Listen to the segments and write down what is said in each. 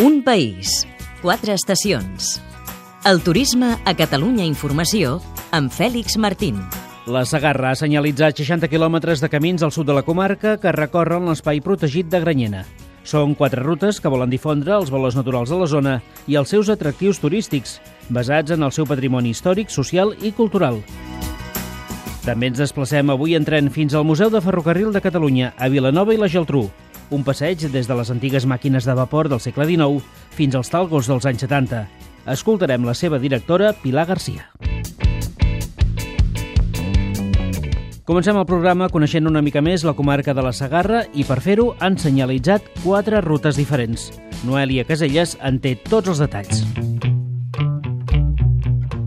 Un país, quatre estacions. El turisme a Catalunya Informació amb Fèlix Martín. La Sagarra ha senyalitzat 60 quilòmetres de camins al sud de la comarca que recorren l'espai protegit de Granyena. Són quatre rutes que volen difondre els valors naturals de la zona i els seus atractius turístics, basats en el seu patrimoni històric, social i cultural. També ens desplacem avui en tren fins al Museu de Ferrocarril de Catalunya, a Vilanova i la Geltrú. Un passeig des de les antigues màquines de vapor del segle XIX fins als talgos dels anys 70. Escoltarem la seva directora, Pilar Garcia. Comencem el programa coneixent una mica més la comarca de la Sagarra i per fer-ho han senyalitzat quatre rutes diferents. Noèlia Caselles en té tots els detalls.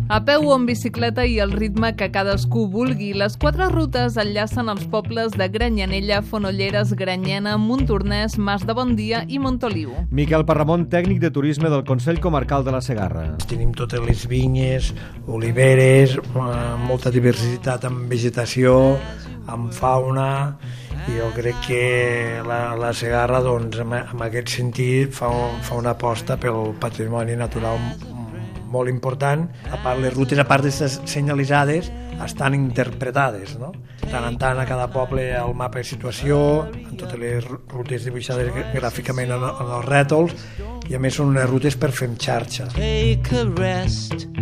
A peu o en bicicleta i al ritme que cadascú vulgui, les quatre rutes enllacen els pobles de Granyanella, Fonolleres, Granyena, Montornès, Mas de Bondia i Montoliu. Miquel Parramon, tècnic de turisme del Consell Comarcal de la Segarra. Tenim totes les vinyes, oliveres, eh, molta diversitat en vegetació, amb fauna, i jo crec que la, la Segarra, doncs, en, en aquest sentit, fa, fa una aposta pel patrimoni natural molt important. A part, les rutes, a part d'estar senyalitzades, estan interpretades, no? Tant en tant a cada poble el mapa de situació, en totes les rutes dibuixades gràficament en, en els rètols, i a més són unes rutes per fer xarxa. Take a rest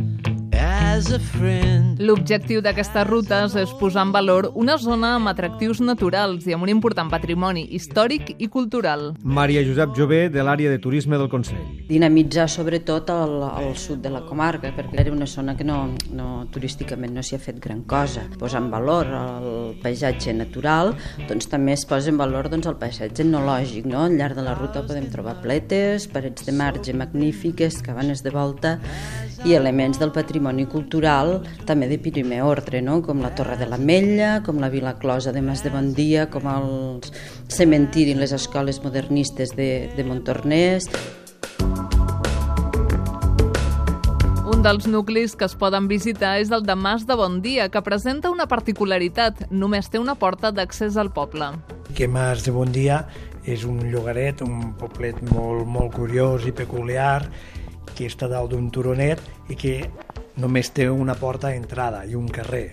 L'objectiu d'aquestes rutes és posar en valor una zona amb atractius naturals i amb un important patrimoni històric i cultural. Maria Josep Jové, de l'àrea de turisme del Consell. Dinamitzar sobretot el, el sud de la comarca, perquè era una zona que no, no turísticament no s'hi ha fet gran cosa. Posar en valor el paisatge natural, doncs també es posa en valor doncs, el paisatge etnològic. No? Al llarg de la ruta podem trobar pletes, parets de marge magnífiques, cabanes de volta i elements del patrimoni cultural també de primer ordre, no? com la Torre de la Mella, com la Vila Closa de Mas de Bondia, com el cementiri i les escoles modernistes de, de Montornès. Un dels nuclis que es poden visitar és el de Mas de Bondia, que presenta una particularitat. Només té una porta d'accés al poble. Que Mas de Bondia és un llogaret, un poblet molt, molt curiós i peculiar, que està dalt d'un turonet i que només té una porta d'entrada i un carrer.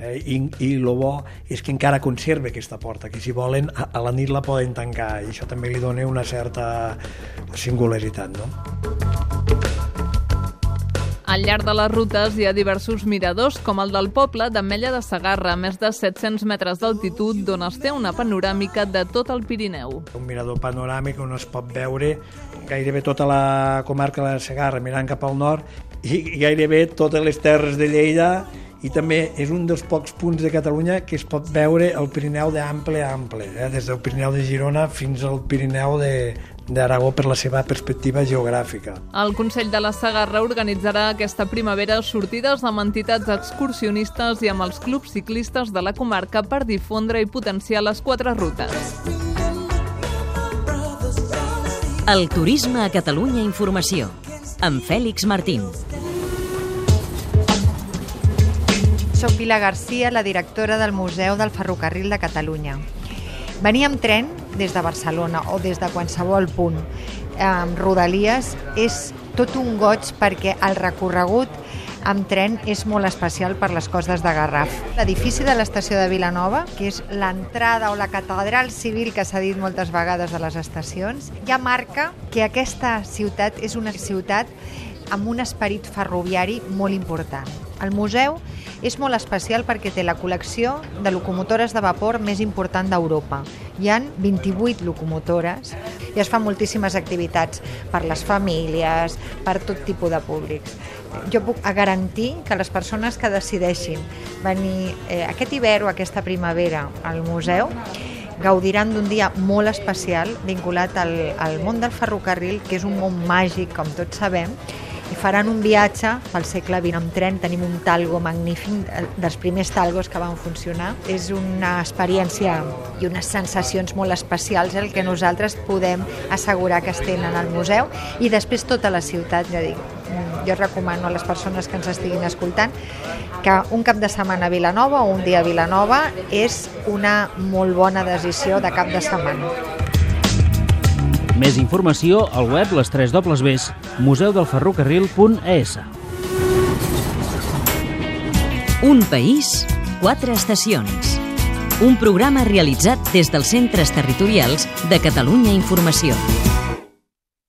Eh? I, I el bo és que encara conserva aquesta porta, que si volen a, a la nit la poden tancar i això també li dona una certa singularitat. No? Al llarg de les rutes hi ha diversos miradors, com el del poble d'Ametlla de Sagarra, a més de 700 metres d'altitud, d'on es té una panoràmica de tot el Pirineu. Un mirador panoràmic on es pot veure gairebé tota la comarca de la Segarra mirant cap al nord i gairebé totes les terres de Lleida i també és un dels pocs punts de Catalunya que es pot veure el Pirineu d'ample a ample, eh? des del Pirineu de Girona fins al Pirineu d'Aragó per la seva perspectiva geogràfica. El Consell de la Sagarra organitzarà aquesta primavera sortides amb entitats excursionistes i amb els clubs ciclistes de la comarca per difondre i potenciar les quatre rutes. El turisme a Catalunya Informació amb Fèlix Martín. Soc Pilar Garcia, la directora del Museu del Ferrocarril de Catalunya. Venir amb tren des de Barcelona o des de qualsevol punt amb Rodalies és tot un goig perquè el recorregut amb tren és molt especial per les costes de Garraf. L'edifici de l'estació de Vilanova, que és l'entrada o la catedral civil que s'ha dit moltes vegades de les estacions, ja marca que aquesta ciutat és una ciutat amb un esperit ferroviari molt important. El museu és molt especial perquè té la col·lecció de locomotores de vapor més important d'Europa. Hi han 28 locomotores i es fan moltíssimes activitats per les famílies, per tot tipus de públics. Jo puc garantir que les persones que decideixin venir eh, aquest hivern o aquesta primavera al museu gaudiran d'un dia molt especial vinculat al, al món del ferrocarril, que és un món màgic, com tots sabem, i faran un viatge pel segle XX amb tren. Tenim un talgo magnífic, eh, dels primers talgos que van funcionar. És una experiència i unes sensacions molt especials el que nosaltres podem assegurar que es tenen al museu i després tota la ciutat, ja dic. Mm, jo recomano a les persones que ens estiguin escoltant que un cap de setmana a Vilanova o un dia a Vilanova és una molt bona decisió de cap de setmana. Més informació al web les 3 dobles museudelferrocarril.es. Un país, quatre estacions. Un programa realitzat des dels centres territorials de Catalunya Informació.